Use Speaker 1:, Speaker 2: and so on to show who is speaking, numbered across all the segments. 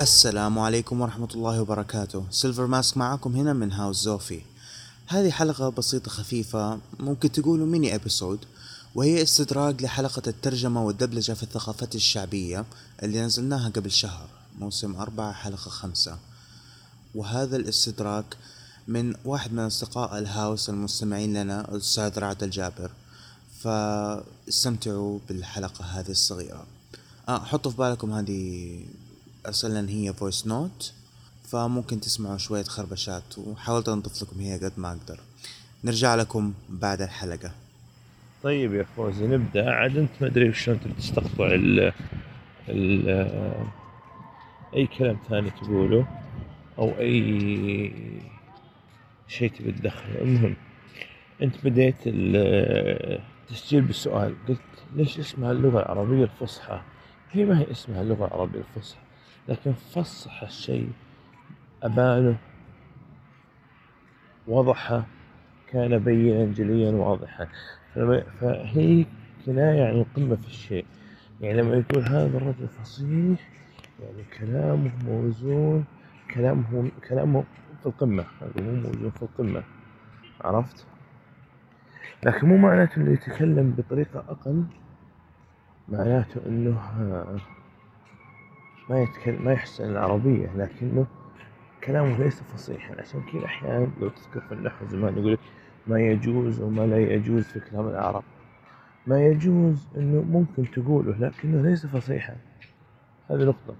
Speaker 1: السلام عليكم ورحمة الله وبركاته. Silver Mask معاكم هنا من House زوفي هذه حلقة بسيطة خفيفة ممكن تقولوا mini episode وهي استدراك لحلقة الترجمة والدبلجة في الثقافات الشعبية اللي نزلناها قبل شهر موسم أربعة حلقة خمسة. وهذا الاستدراك من واحد من أصدقاء ال house المستمعين لنا الأستاذ رعد الجابر. فاستمتعوا بالحلقة هذه الصغيرة. آه حطوا في بالكم هذه أصلا هي voice note فممكن تسمعوا شوية خربشات وحاولت أنظف لكم هي قد ما أقدر. نرجع لكم بعد الحلقة.
Speaker 2: طيب يا فوزي نبدأ. عاد أنت ما أدري شلون تبي تستقطع ال ال أي كلام ثاني تقوله أو أي شيء تبي تدخله. المهم أنت بديت التسجيل بالسؤال. قلت ليش اسمها اللغة العربية الفصحى؟ هي ما هي اسمها اللغة العربية الفصحى لكن فصح الشيء أبانه وضحه كان بينا جليا واضحا. فهي كناية عن القمة في الشيء. يعني لما يقول هذا الرجل فصيح يعني كلامه موزون كلامه كلامه في القمة. هذا مو موزون في القمة. عرفت؟ لكن مو معناته إنه يتكلم بطريقة أقل معناته إنه ما يتكلم ما يحسن العربية لكنه كلامه ليس فصيحا. عشان كذا أحيانا لو تذكر في النحو زمان يقول ما يجوز وما لا يجوز في كلام العرب ما يجوز إنه ممكن تقوله لكنه ليس فصيحا. هذه نقطة.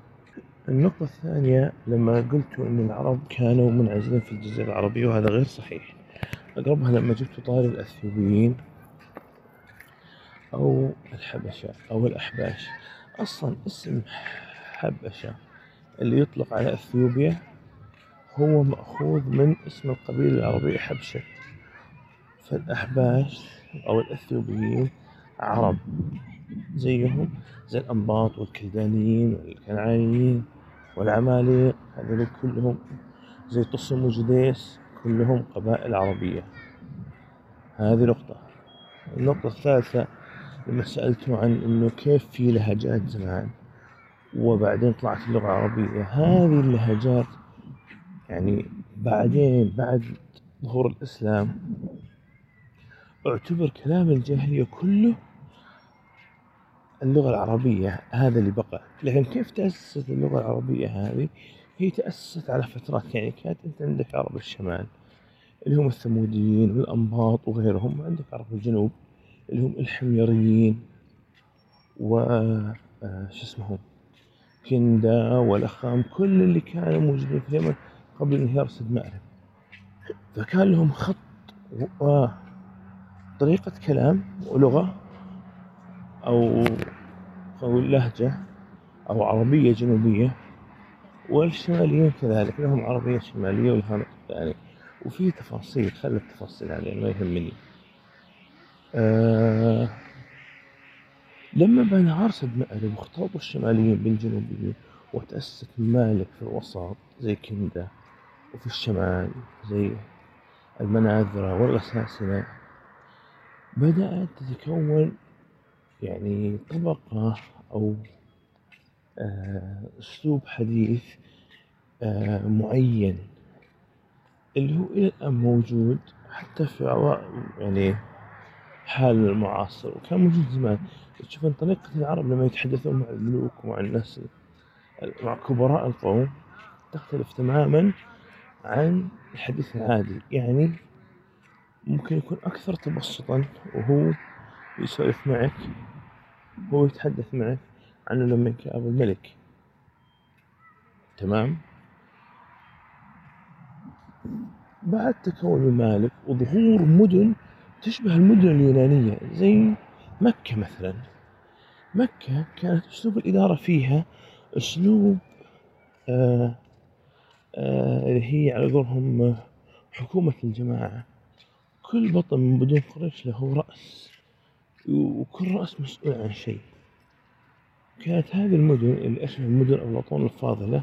Speaker 2: النقطة الثانية لما قلت إن العرب كانوا منعزلين في الجزيرة العربية وهذا غير صحيح. اقربها لما جبت طاري الأثيوبيين أو الحبشة أو الأحباش. أصلا اسم حبشة اللي يطلق على أثيوبيا هو مأخوذ من اسم القبيلة العربية حبشة. فالأحباش أو الأثيوبيين عرب زيهم زي الأنباط والكلدانيين والكنعانيين والعماليق هذول كلهم زي طصم وجديس كلهم قبائل عربية هذه نقطة. النقطة الثالثة لما سألته عن إنه كيف في لهجات زمان وبعدين طلعت اللغة العربية هذه اللهجات يعني بعدين بعد ظهور الإسلام اعتبر كلام الجاهلية كله اللغة العربية هذا اللي بقى. لكن كيف تأسست اللغة العربية هذه؟ هي تأسست على فترات يعني كانت أنت عندك عرب الشمال اللي هم الثموديين والأنباط وغيرهم عندك عرب الجنوب اللي هم الحميريين و آه، شو اسمهم كندا والأخام كل اللي كانوا موجودين في اليمن قبل انهيار سد مأرب فكان لهم خط وطريقة كلام ولغة أو أو لهجة أو عربية جنوبية والشماليين كذلك لهم عربية شمالية ولها نطق وفي تفاصيل خلي التفاصيل عليه ما يهمني. آه لما بنى عرس مأرب واختلطوا الشماليين بالجنوبيين وتأسست ممالك في الوسط زي كندا وفي الشمال زي المناذرة والغساسنة بدأت تتكون يعني طبقة أو أسلوب حديث آه، معين. اللي هو إلى الآن موجود؟ حتى في يعني حال المعاصر. وكان موجود زمان. تشوف طريقة العرب لما يتحدثون مع الملوك ومع الناس مع كبراء القوم تختلف تماما عن الحديث العادي. يعني ممكن يكون أكثر تبسطا وهو يسولف معك هو يتحدث معك. عنه لما يقابل الملك. تمام؟ بعد تكون الممالك وظهور مدن تشبه المدن اليونانية زي مكة مثلا. مكة كانت أسلوب الإدارة فيها أسلوب آه آه، اللي هي على قولهم حكومة الجماعة. كل بطن من بدون قريش له رأس وكل رأس مسؤول عن شيء. كانت هذه المدن اللي أشبه المدن أفلاطون الفاضلة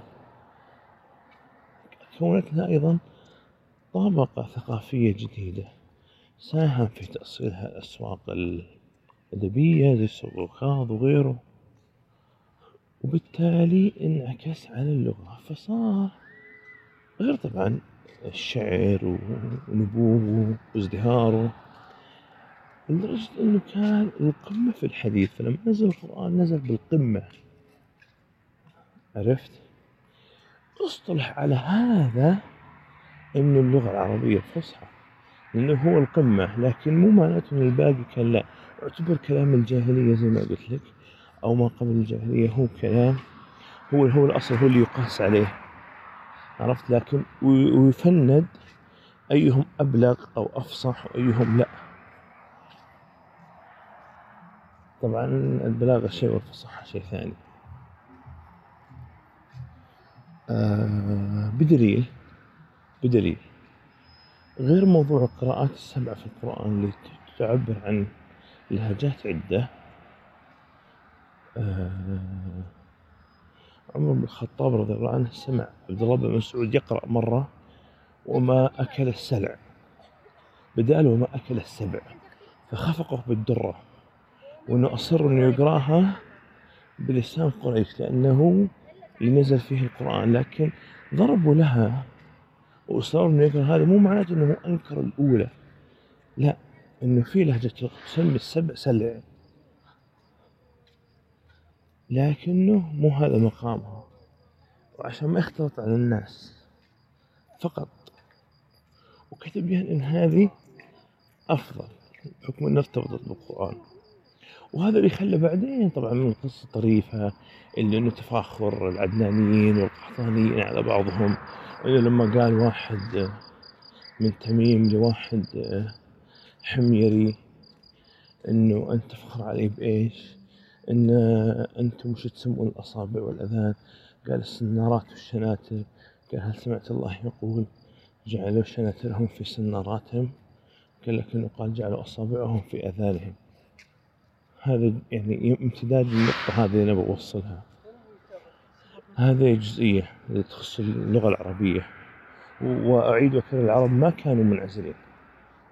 Speaker 2: كونت لها أيضا طبقة ثقافية جديدة ساهم في تأصيلها الأسواق الأدبية زي سوق الخاض وغيره وبالتالي انعكس على اللغة. فصار غير طبعا الشعر ونبوغه وازدهاره لدرجة إنه كان القمة في الحديث فلما نزل القرآن نزل بالقمة. عرفت؟ اصطلح على هذا إنه اللغة العربية الفصحى لأنه هو القمة لكن مو معناته ان الباقي كان لا. اعتبر كلام الجاهلية زي ما قلت لك أو ما قبل الجاهلية هو كلام هو هو الأصل هو اللي يقاس عليه. عرفت؟ لكن ويفند أيهم أبلغ أو أفصح وأيهم لا. طبعا البلاغة شيء والفصاحة شيء ثاني. آه بدليل بدليل. غير موضوع القراءات السبع في القرآن اللي تعبر عن لهجات عدة. آه عمر بن الخطاب رضي الله عنه سمع عبد الله بن مسعود يقرأ مرة وما أكل السلع. بدال وما أكل السبع فخفقه بالدرة. وأنه أصر أنه يقراها بلسان قريش لأنه اللي نزل فيه القرآن. لكن ضربوا لها وأصروا أنه يقرأ هذا مو معناته أنه أنكر الأولى لا أنه في لهجة تسمي السبع سلع لكنه مو هذا مقامها. وعشان ما يختلط على الناس فقط. وكتب يعني أن هذه أفضل بحكم أنها ارتبطت بالقرآن. وهذا اللي خلى بعدين طبعا من القصة طريفة اللي إنه تفاخر العدنانيين والقحطانيين على بعضهم. إنه لما قال واحد من تميم لواحد حميري إنه أنت تفخر علي بإيش؟ إن أنتم وش تسمون الأصابع والأذان؟ قال السنارات والشناتر. قال هل سمعت الله يقول جعلوا شناترهم في سناراتهم؟ قال لك إنه قال جعلوا أصابعهم في أذانهم. هذا يعني امتداد للنقطة هذه اللي أنا بوصلها. هذه جزئية اللي تخص اللغة العربية. وأعيد وأكرر العرب ما كانوا منعزلين.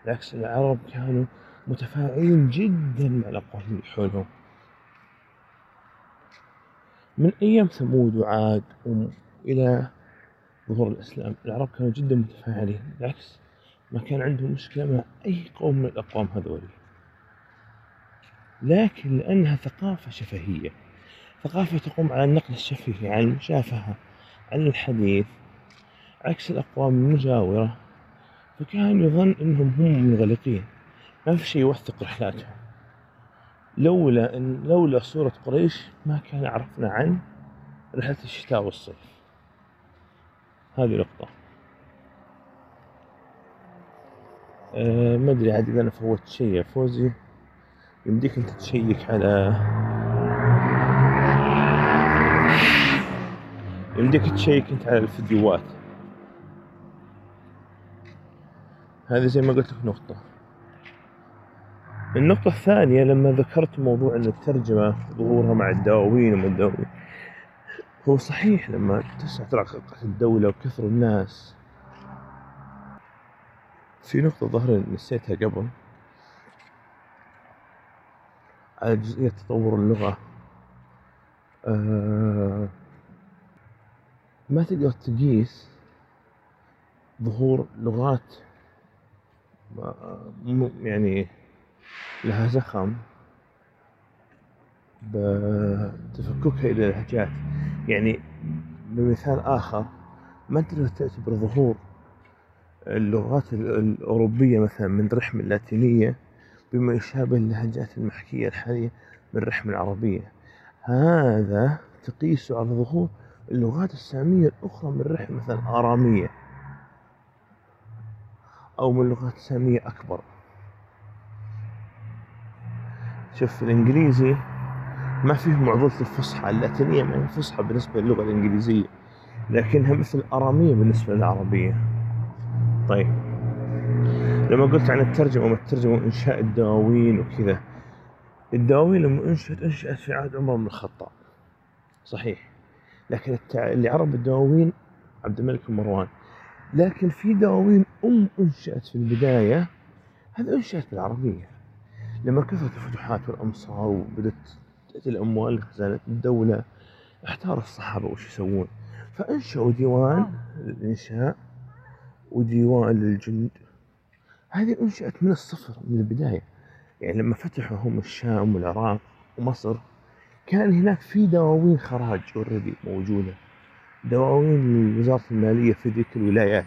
Speaker 2: بالعكس العرب كانوا متفاعلين جدا مع الأقوام اللي حولهم. من أيام ثمود وعاد إلى ظهور الإسلام العرب كانوا جدا متفاعلين. بالعكس ما كان عندهم مشكلة مع أي قوم من الأقوام هذولي لكن لأنها ثقافة شفهية. ثقافة تقوم على النقل الشفهي على المشافهة على الحديث عكس الأقوام المجاورة. فكان يظن أنهم هم منغلقين ما في شيء يوثق رحلاتهم. لولا إن لولا صورة قريش ما كان عرفنا عن رحلة الشتاء والصيف. هذه نقطة. أه ما أدري عاد إذا أنا فوت شيء يا فوزي. يمديك أنت تشيك على يمديك تشيك أنت على الفيديوهات. هذه زي ما قلت لك نقطة. النقطة الثانية لما ذكرت موضوع إن الترجمة ظهورها مع الدواوين وما الدواوين هو صحيح لما تسع ترققت الدولة وكثر الناس. في نقطة ظهر نسيتها قبل. على جزئية تطور اللغة. آه ما تقدر تقيس ظهور لغات يعني لها زخم بتفككها إلى لهجات. يعني بمثال آخر ما تقدر تعتبر ظهور اللغات الأوروبية مثلا من رحم اللاتينية بما يشابه اللهجات المحكية الحالية من الرحم العربية. هذا تقيسه على ظهور اللغات السامية الأخرى من الرحم مثلا آرامية أو من لغات سامية أكبر. شوف الإنجليزي ما فيه معضلة الفصحى اللاتينية ما هي فصحى بالنسبة للغة الإنجليزية لكنها مثل الآرامية بالنسبة للعربية. طيب. لما قلت عن الترجمة وما الترجمة وإنشاء الدواوين وكذا الدواوين لما أنشأت أنشأت في عهد عمر بن الخطاب. صحيح. لكن اللي عرب الدواوين عبد الملك بن مروان. لكن في دواوين أم أنشأت في البداية هذا أنشأت بالعربية. لما كثرت الفتوحات والأمصار وبدت تأتي الأموال لخزانة الدولة احتار الصحابة وش يسوون. فأنشأوا ديوان للإنشاء وديوان للجند. هذه أنشأت من الصفر من البداية. يعني لما فتحوا هم الشام والعراق ومصر كان هناك في دواوين خراج already موجودة. دواوين لوزارة المالية في ذيك الولايات.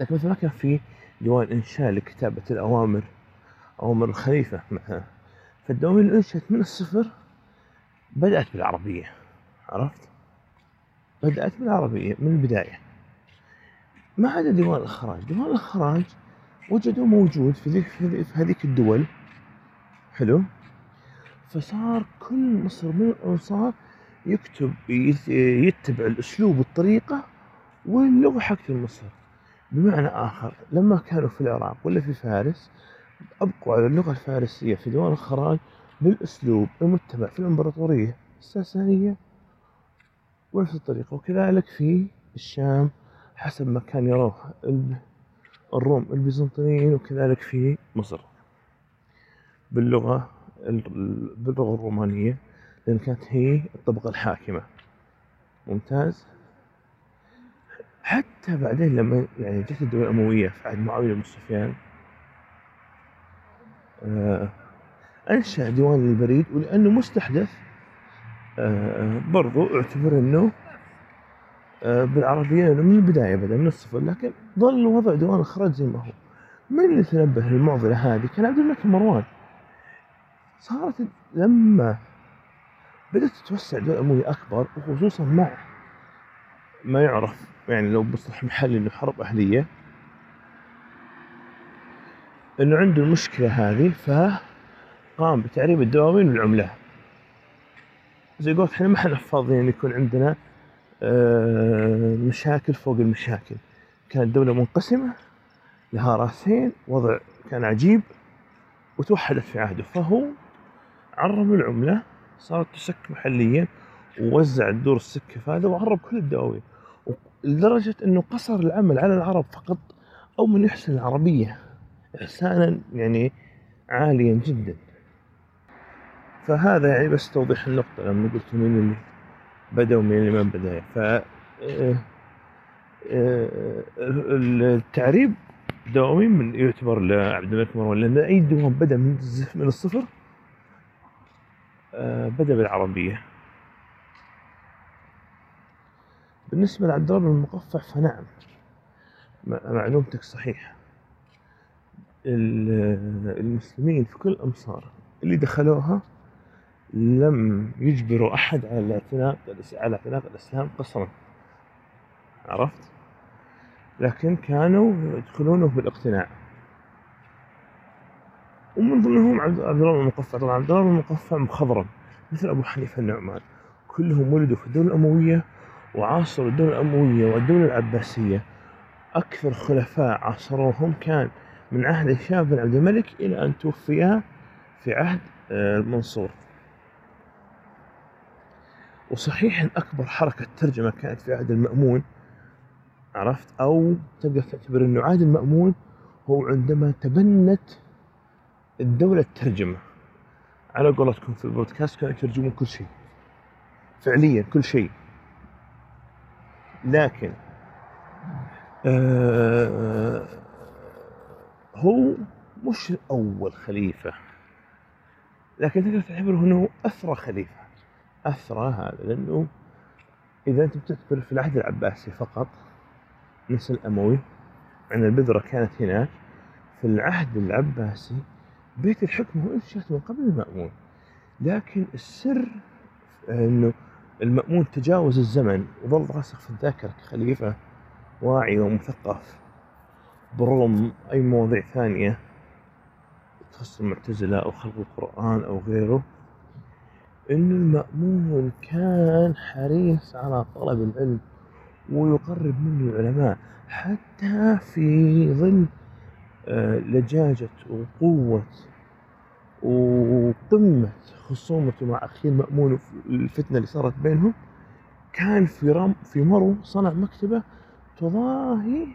Speaker 2: لكن مثلا ما كان في ديوان إنشاء لكتابة الأوامر أوامر الخليفة مثلا. فالدواوين اللي أنشأت من الصفر بدأت بالعربية عرفت؟ بدأت بالعربية من البداية. ما عدا ديوان الإخراج. ديوان الإخراج وجدوا موجود في ذيك في هذيك الدول. حلو. فصار كل مصر من الأنصار يكتب يتبع الأسلوب والطريقة واللغة حق مصر. بمعنى آخر لما كانوا في العراق ولا في فارس أبقوا على اللغة الفارسية في ديوان الخراج بالأسلوب المتبع في الإمبراطورية الساسانية. ونفس الطريقة. وكذلك في الشام حسب ما كان يروه الروم البيزنطيين وكذلك في مصر. باللغة باللغة الرومانية لأن كانت هي الطبقة الحاكمة. ممتاز. حتى بعدين لما يعني جت الدولة الأموية في عهد معاوية بن سفيان آه، أنشأ ديوان البريد ولأنه مستحدث آه، برضو اعتبر أنه آه، بالعربية من البداية بدأ من الصفر لكن ظل وضع ديوان الخراج زي ما هو. من اللي تنبه للمعضلة هذه؟ كان عبد الملك مروان. صارت لما بدأت تتوسع الدولة الأموية أكبر وخصوصا مع ما يعرف يعني لو بصلح محلي إنه حرب أهلية إنه عنده المشكلة هذه فقام بتعريب الدواوين والعملة. زي قلت إحنا ما إحنا فاضيين يكون عندنا آه، مشاكل فوق المشاكل. كانت دولة منقسمة لها رأسين وضع كان عجيب وتوحدت في عهده. فهو عرب العملة صارت تسك محليا ووزع الدور السكة هذا وعرب كل الدواوين. لدرجة أنه قصر العمل على العرب فقط أو من يحسن العربية إحسانا يعني عاليا جدا. فهذا يعني بس توضيح النقطة لما قلت مين اللي بدأ ومين اللي ما بدأ ف آه، آه، التعريب دوامي من يعتبر لعبد الملك مروان لأن أي دوام بدأ من من الصفر آه، بدأ بالعربية. بالنسبة لعبد الله بن المقفع فنعم معلومتك صحيحة المسلمين في كل الأمصار اللي دخلوها لم يجبروا أحد على الاعتناق على اعتناق الإسلام قصرا. عرفت؟ لكن كانوا يدخلونه بالاقتناع ومن ضمنهم عبد الله بن المقفع طبعا عبد الله بن المقفع مخضرم مثل أبو حنيفة النعمان. كلهم ولدوا في الدولة الأموية وعاصروا الدولة الأموية والدولة العباسية. أكثر خلفاء عاصروهم كان من عهد هشام بن عبد الملك إلى أن توفيا في عهد آه، المنصور. وصحيح أن أكبر حركة ترجمة كانت في عهد المأمون عرفت؟ أو تقدر تعتبر أنه عهد المأمون هو عندما تبنت الدولة الترجمة. على قولتكم في البودكاست كانوا يترجمون كل شيء. فعليا كل شيء. لكن آه هو مش أول خليفة. لكن تقدر تعتبره أنه أثرى خليفة. أثرى هذا لأنه إذا أنت بتعتبر في العهد العباسي فقط نسل أموي أن البذرة كانت هناك في العهد العباسي بيت الحكم هو انشأت من قبل المأمون. لكن السر أنه المأمون تجاوز الزمن وظل راسخ في الذاكرة كخليفة واعي ومثقف. برغم أي مواضيع ثانية تخص المعتزلة أو خلق القرآن أو غيره إن المأمون كان حريص على طلب العلم ويقرب منه العلماء حتى في ظل آه، لجاجة وقوة وقمة خصومته مع أخيه المأمون الفتنة اللي صارت بينهم كان في رم في مرو صنع مكتبة تضاهي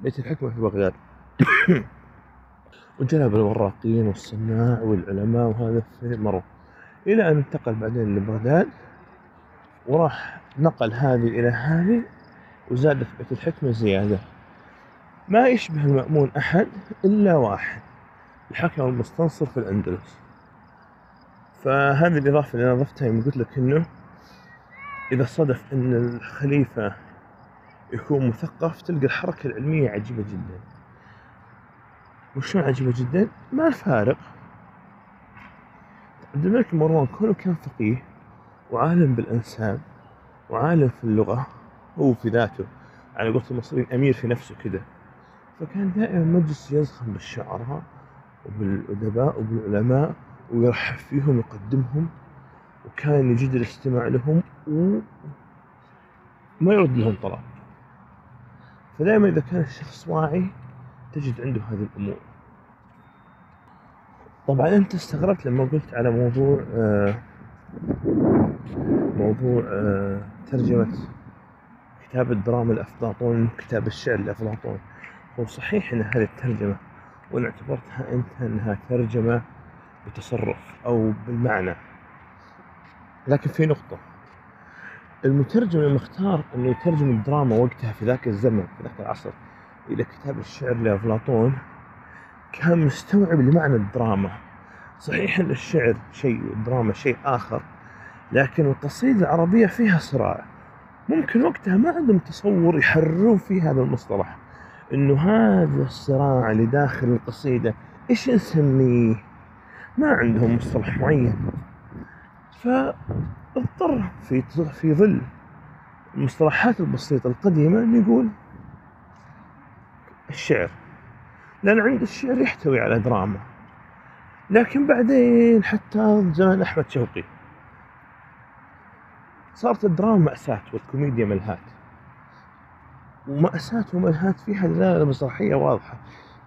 Speaker 2: بيت الحكمة في بغداد. وجلب الوراقين والصناع والعلماء وهذا في مرو. إلى أن انتقل بعدين لبغداد وراح نقل هذه إلى هذه وزادت بيت الحكمة زيادة. ما يشبه المأمون أحد إلا واحد الحكم المستنصر في الأندلس. فهذه الإضافة اللي أنا ضفتها يوم قلت لك إنه إذا صدف إن الخليفة يكون مثقف تلقى الحركة العلمية عجيبة جدا. وشلون عجيبة جدا؟ ما الفارق. عبد الملك مروان كونه كان فقيه وعالم بالأنساب وعالم في اللغة هو في ذاته على قولة المصريين أمير في نفسه كده. فكان دائما مجلس يزخم بالشعراء وبالأدباء وبالعلماء ويرحب فيهم ويقدمهم وكان يجد الاستماع لهم وما يرد لهم طلب. فدائما إذا كان الشخص واعي تجد عنده هذه الأمور. طبعا أنت استغربت لما قلت على موضوع آه موضوع آه ترجمة كتاب الدراما لأفلاطون كتاب الشعر لأفلاطون هو صحيح أن هذه الترجمة وأنا اعتبرتها أنت أنها ترجمة بتصرف أو بالمعنى. لكن في نقطة. المترجم لما اختار إنه يترجم الدراما وقتها في ذاك الزمن في ذاك العصر إلى كتاب الشعر لافلاطون كان مستوعب لمعنى الدراما. صحيح إن الشعر شيء والدراما شيء آخر لكن القصيدة العربية فيها صراع. ممكن وقتها ما عندهم تصور يحررون فيه هذا المصطلح. إنه هذا الصراع اللي داخل القصيدة إيش نسميه؟ ما عندهم مصطلح معين. فاضطر في في ظل المصطلحات البسيطة القديمة إنه يقول الشعر. لأن عند الشعر يحتوي على دراما. لكن بعدين حتى زمان أحمد شوقي. صارت الدراما مأساة والكوميديا ملهات ومأساة وملهات فيها دلالة مسرحية واضحة.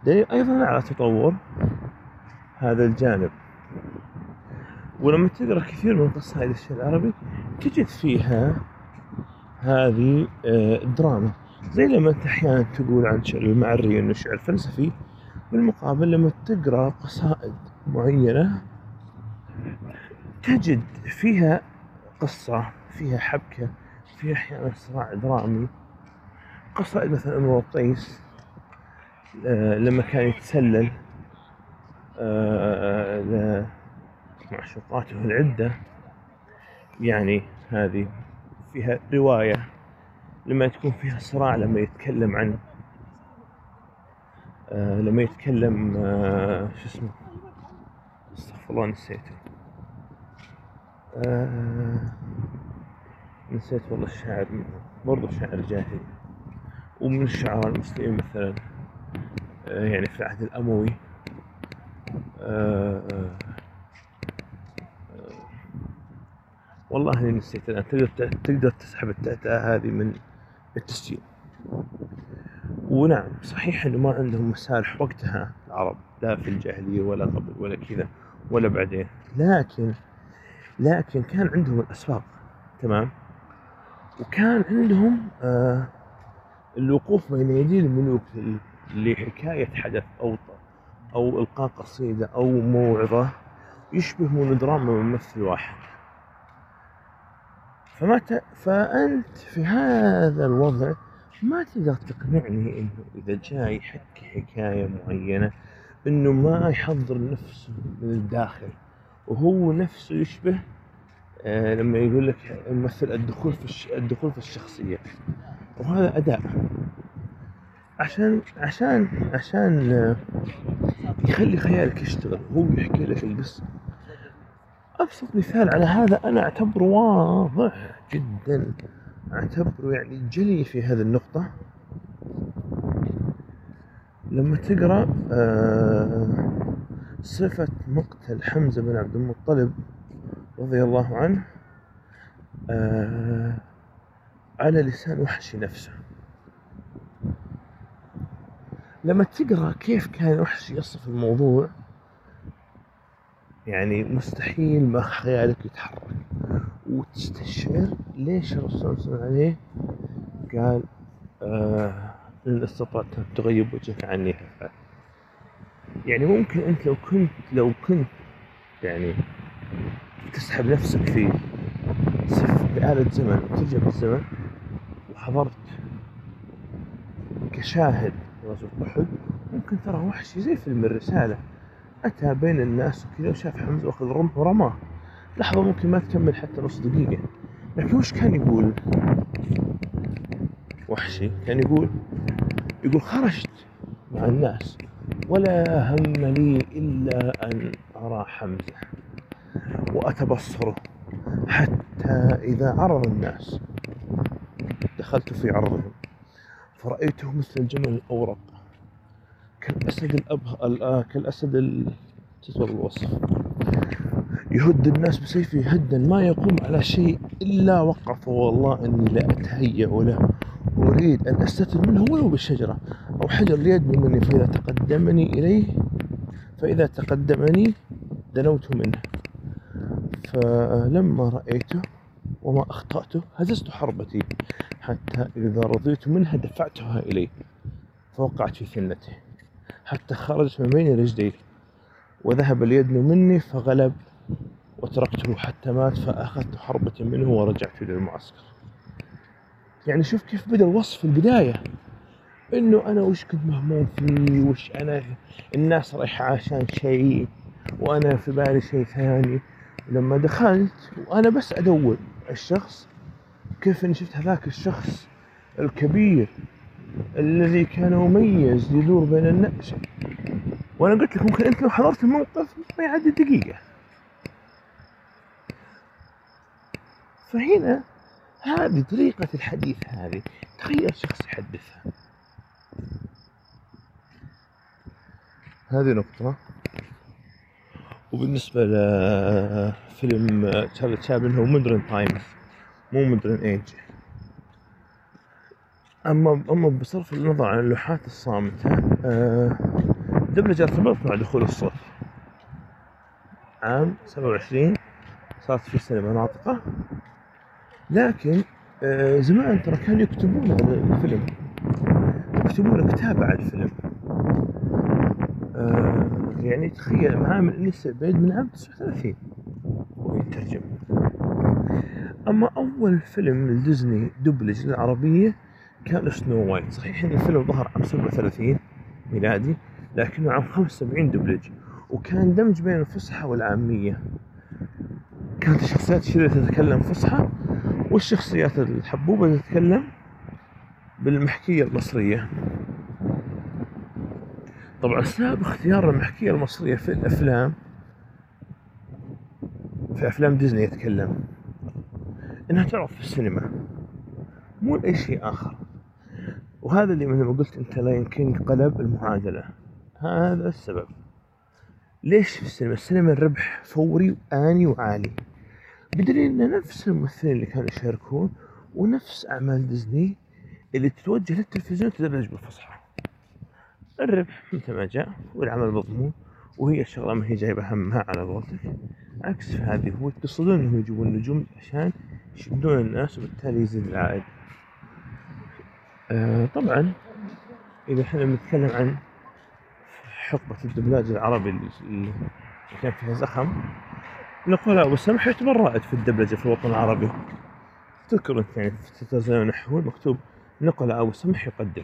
Speaker 2: دليل أيضا على تطور هذا الجانب. ولما تقرأ كثير من قصائد الشعر العربي تجد فيها هذه الدراما. زي لما أنت أحيانا تقول عن شعر المعري إنه شعر فلسفي بالمقابل لما تقرأ قصائد معينة تجد فيها قصة فيها حبكة فيها أحيانا صراع درامي. قصائد مثلا امرؤ القيس لما كان يتسلل معشوقاته العدة. يعني هذه فيها رواية لما تكون فيها صراع لما يتكلم عن آه لما يتكلم آه شو اسمه؟ استغفر الله نسيته. آه نسيت والله الشاعر برضو شاعر جاهلي. ومن الشعراء المسلمين مثلا آه يعني في العهد الأموي. آه آه والله إني نسيت الان تقدر تقدر تسحب التأتأة هذه من التسجيل. ونعم صحيح إنه ما عندهم مسارح وقتها. العرب لا في الجاهلية ولا قبل ولا كذا ولا بعدين. لكن لكن كان عندهم الأسواق تمام؟ وكان عندهم آه الوقوف بين يدي الملوك لحكاية حدث أو أو إلقاء قصيدة أو موعظة يشبه مونودراما ممثل واحد. فما ت... فأنت في هذا الوضع ما تقدر تقنعني إنه إذا جاي يحكي حكاية معينة إنه ما يحضر نفسه من الداخل وهو نفسه يشبه آه لما يقول لك مثل الدخول في. الدخول في الشخصية. وهذا أداء. عشان عشان عشان آه يخلي خيالك يشتغل هو يحكي لك القصة. أبسط مثال على هذا أنا أعتبره واضح جدا. أعتبره يعني جلي في هذه النقطة. لما تقرأ آه صفة مقتل حمزة بن عبد المطلب رضي الله عنه آه على لسان وحشي نفسه. لما تقرأ كيف كان وحشي يصف الموضوع يعني مستحيل ما خيالك يتحرك. وتستشعر ليش الرسول صلى الله عليه قال آه إن استطعت أن تغيب وجهك عني يعني ممكن أنت لو كنت لو كنت يعني تسحب نفسك في سف بآلة زمن وترجع بالزمن وحضرت كشاهد غزوة أحد ممكن ترى وحشي زي فيلم الرسالة. أتى بين الناس وكذا وشاف حمزة وأخذ رمح ورماه. لحظة ممكن ما تكمل حتى نص دقيقة. لكن وش كان يقول؟ وحشي. كان يقول يقول خرجت مع الناس ولا هم لي إلا أن أرى حمزة وأتبصره حتى إذا عرض الناس. دخلت في عرضهم فرأيته مثل الجمل الأورق كالأسد الأبه كالأسد ال... الوصف. يهد الناس بسيفه هدا ما يقوم على شيء إلا وقف والله أني لا أتهيأ له. أريد أن أستتر منه ولو بالشجرة أو حجر ليدني مني فإذا تقدمني إليه فإذا تقدمني دنوت منه. فلما رأيته وما أخطأته هززت حربتي حتى إذا رضيت منها دفعتها إليه فوقعت في ثنته حتى خرجت من بين رجليه وذهب اليد مني فغلب وتركته حتى مات فأخذت حربة منه ورجعت إلى المعسكر. يعني شوف كيف بدأ الوصف في البداية. إنه أنا وش كنت مهموم فيه؟ وش أنا؟ الناس رايحة عشان شيء وأنا في بالي شيء ثاني. لما دخلت وأنا بس أدور الشخص كيف إني شفت هذاك الشخص الكبير الذي كان مميز يدور بين الناس. وأنا قلت لك ممكن أنت لو حضرت الموقف ما يعدي دقيقة. فهنا هذه طريقة الحديث هذه. تخيل شخص يحدثها. هذه نقطة. وبالنسبة لفيلم تشارلي تشابلن هو Modern Times مو Modern Age. أما أما بصرف النظر عن اللوحات الصامتة آه، دبلجة ارتبطت مع دخول الصوت عام سبعة وعشرين صارت في سينما ناطقة. لكن آه، زمان ترى كانوا يكتبون عن الفيلم. يكتبون كتاب على الفيلم آه، يعني تخيل معامل انيس عبيد من عام 39 ويترجم أما أول فيلم لديزني دبلج للعربية كان Snow White. صحيح إن الفيلم ظهر عام 37 ميلادي لكنه عام 75 دبلج وكان دمج بين الفصحى والعامية. كانت الشخصيات الشريرة تتكلم فصحى والشخصيات الحبوبة تتكلم بالمحكية المصرية. طبعا سبب اختيار المحكية المصرية في الأفلام في أفلام ديزني يتكلم إنها تعرض في السينما مو لأي شيء آخر. وهذا اللي من ما قلت أنت Lion King قلب المعادلة. هذا السبب. ليش في السينما؟ السينما الربح فوري وآني وعالي. بدليل إن نفس الممثلين اللي كانوا يشاركون ونفس أعمال ديزني اللي تتوجه للتلفزيون تدبلج بالفصحى الربح متى ما جاء والعمل مضمون وهي الشغله ما هي جايبة همها على قولتك. عكس هذه هو يقصدون إنهم يجيبون نجوم عشان يشدون الناس وبالتالي يزيد العائد. آه طبعا إذا إحنا بنتكلم عن حقبة الدبلاج العربي اللي كان فيها زخم نقول أبو سمح يعتبر رائد في الدبلجة في الوطن العربي. تذكر أنت يعني في التلفزيون النحو مكتوب نقل أبو سمح يقدم.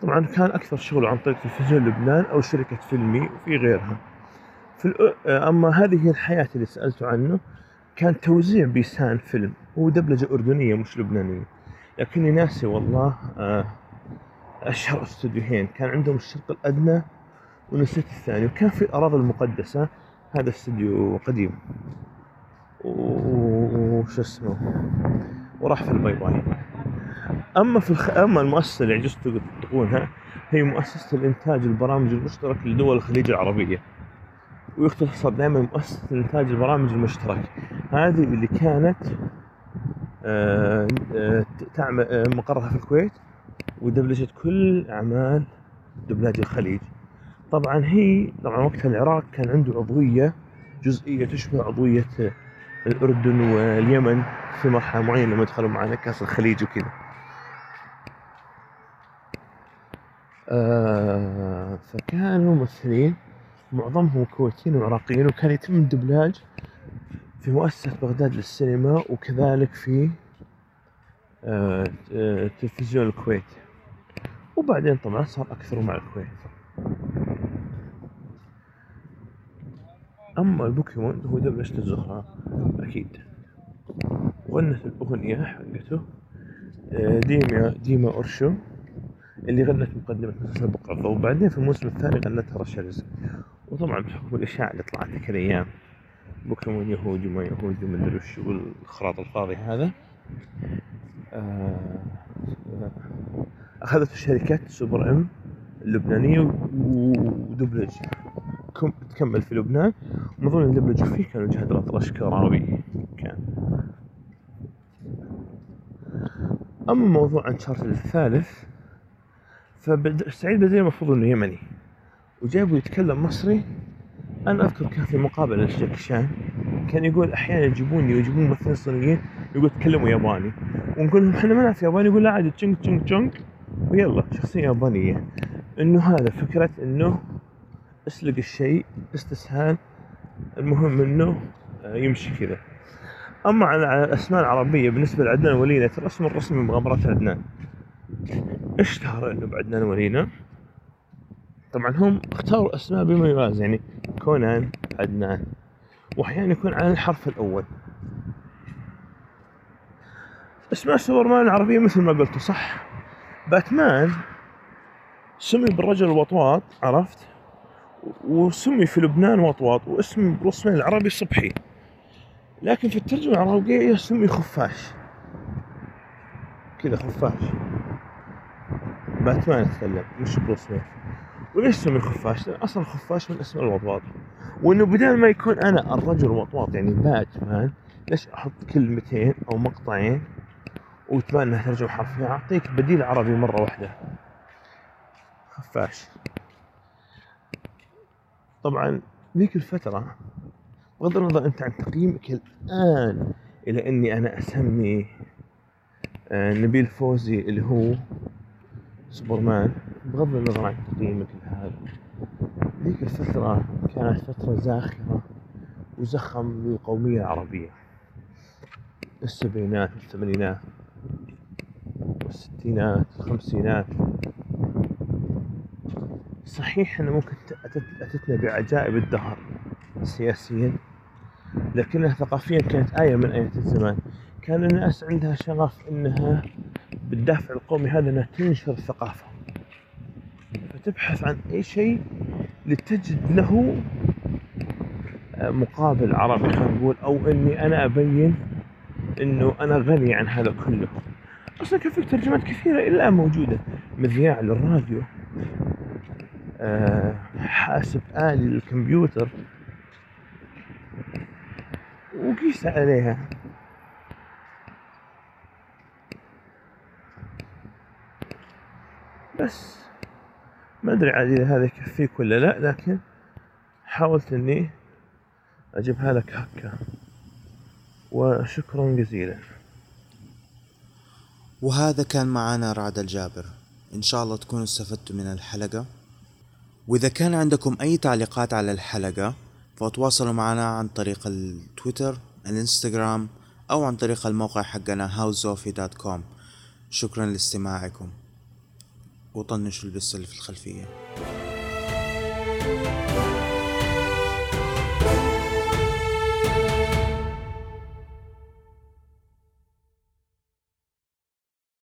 Speaker 2: طبعا كان أكثر شغله عن طريق تلفزيون لبنان أو شركة فيلمي وفي غيرها. في. أما هذه الحياة اللي سألته عنه كان توزيع بيسان فيلم. هو دبلجة أردنية مش لبنانية. لكني ناسي والله آه، أشهر أستوديوهين. كان عندهم الشرق الأدنى ونسيت الثاني. وكان في الأراضي المقدسة هذا استوديو قديم. وش اسمه؟ وراح في الباي باي. أما في الخ... أما المؤسسة اللي عجزتوا تطلقونها هي مؤسسة الإنتاج البرامج المشترك لدول الخليج العربية. ويختصر دائما مؤسسة الإنتاج البرامج المشترك. هذه اللي كانت آه، آه، تعمل آه، مقرها في الكويت ودبلجت كل أعمال دبلاج الخليج. طبعا هي طبعا وقتها العراق كان عنده عضوية جزئية تشبه عضوية الأردن واليمن في مرحلة معينة لما دخلوا معنا كأس الخليج وكذا. آه فكانوا ممثلين معظمهم كويتيين وعراقيين وكان يتم الدبلاج في مؤسسة بغداد للسينما وكذلك في آه آه، تلفزيون الكويت. وبعدين طبعا صار أكثر مع الكويت. أما البوكيمون هو دبلجة الزهرة أكيد. غنت الأغنية حقته آه، ديما ديما أورشو اللي غنت مقدمة مسلسل بقرة وبعدين في الموسم الثاني غنتها رشا رزق وطبعا بحكم الإشاعة اللي طلعت ذيك الأيام بوكيمون يهودي وما يهودي وما أدري وش والخراط الفاضي هذا. آه، أخذت شركة سوبر إم اللبنانية ودبلج. تكمل في لبنان. المفروض اللي دبلجوا فيه كانوا جهاد الأطرش كراوي كان. أما موضوع أنشارتد الثالث فسعيد بدري المفروض إنه يمني. وجابوا يتكلم مصري. أنا أذكر كان في مقابلة لجاك شان. كان يقول أحيانا يجيبوني ويجيبون ممثلين صينيين يقول تكلموا ياباني. ونقول لهم إحنا ما نعرف ياباني يقول لا عادي تشنك تشنك تشنك. ويلا شخصية يابانية. إنه هذا فكرة إنه أسلق الشيء استسهال المهم إنه يمشي كذا. أما على الاسماء العربية بالنسبة لعدنان ولينا ترى اسم الرسمي مغامرات عدنان. اشتهر إنه بعدنان ولينا؟ طبعا هم اختاروا أسماء بما يوازي يعني كونان عدنان واحيانا يكون على الحرف الأول. أسماء سوبرمان العربية مثل ما قلت صح؟ باتمان سمي بالرجل الوطواط عرفت؟ وسمي في لبنان وطواط واسم بروسوين العربي صبحي. لكن في الترجمة العربية سمي خفاش. كذا خفاش. باتمان اتكلم مش بروسوين وليش سمي خفاش؟ لأن أصلا خفاش من اسم الوطواط وإنه بدال ما يكون أنا الرجل الوطواط يعني باتمان ليش أحط كلمتين أو مقطعين وتبان أنها ترجمة حرفية أعطيك بديل عربي مرة واحدة. خفاش. طبعا ذيك الفترة بغض النظر أنت عن تقييمك الآن إلى أني أنا أسمي آه، نبيل فوزي اللي هو سوبرمان بغض النظر عن تقييمك لهذا ذيك الفترة كانت فترة زاخرة وزخم للقومية العربية. السبعينات والثمانينات والستينات والخمسينات صحيح أنه ممكن أتتنا بعجائب الدهر سياسيا لكنها ثقافيا كانت آية من آيات الزمان. كان الناس عندها شغف أنها بالدافع القومي هذا أنها تنشر الثقافة فتبحث عن أي شيء لتجد له مقابل عربي خلينا نقول أو أني أنا أبين أنه أنا غني عن هذا كله. أصلا كان في ترجمات كثيرة إلى الان موجوده مذياع للراديو حاسب آلي للكمبيوتر وقيس عليها. بس ما أدري عاد إذا هذا يكفيك ولا لا لكن حاولت إني أجيبها لك هكا. وشكرا جزيلا.
Speaker 1: وهذا كان معنا رعد الجابر. إن شاء الله تكونوا استفدتوا من الحلقة. وإذا كان عندكم أي تعليقات على الحلقة فتواصلوا معنا عن طريق التويتر الإنستغرام أو عن طريق الموقع حقنا houseofy.com شكرا لاستماعكم. وطنشوا البس اللي في الخلفية.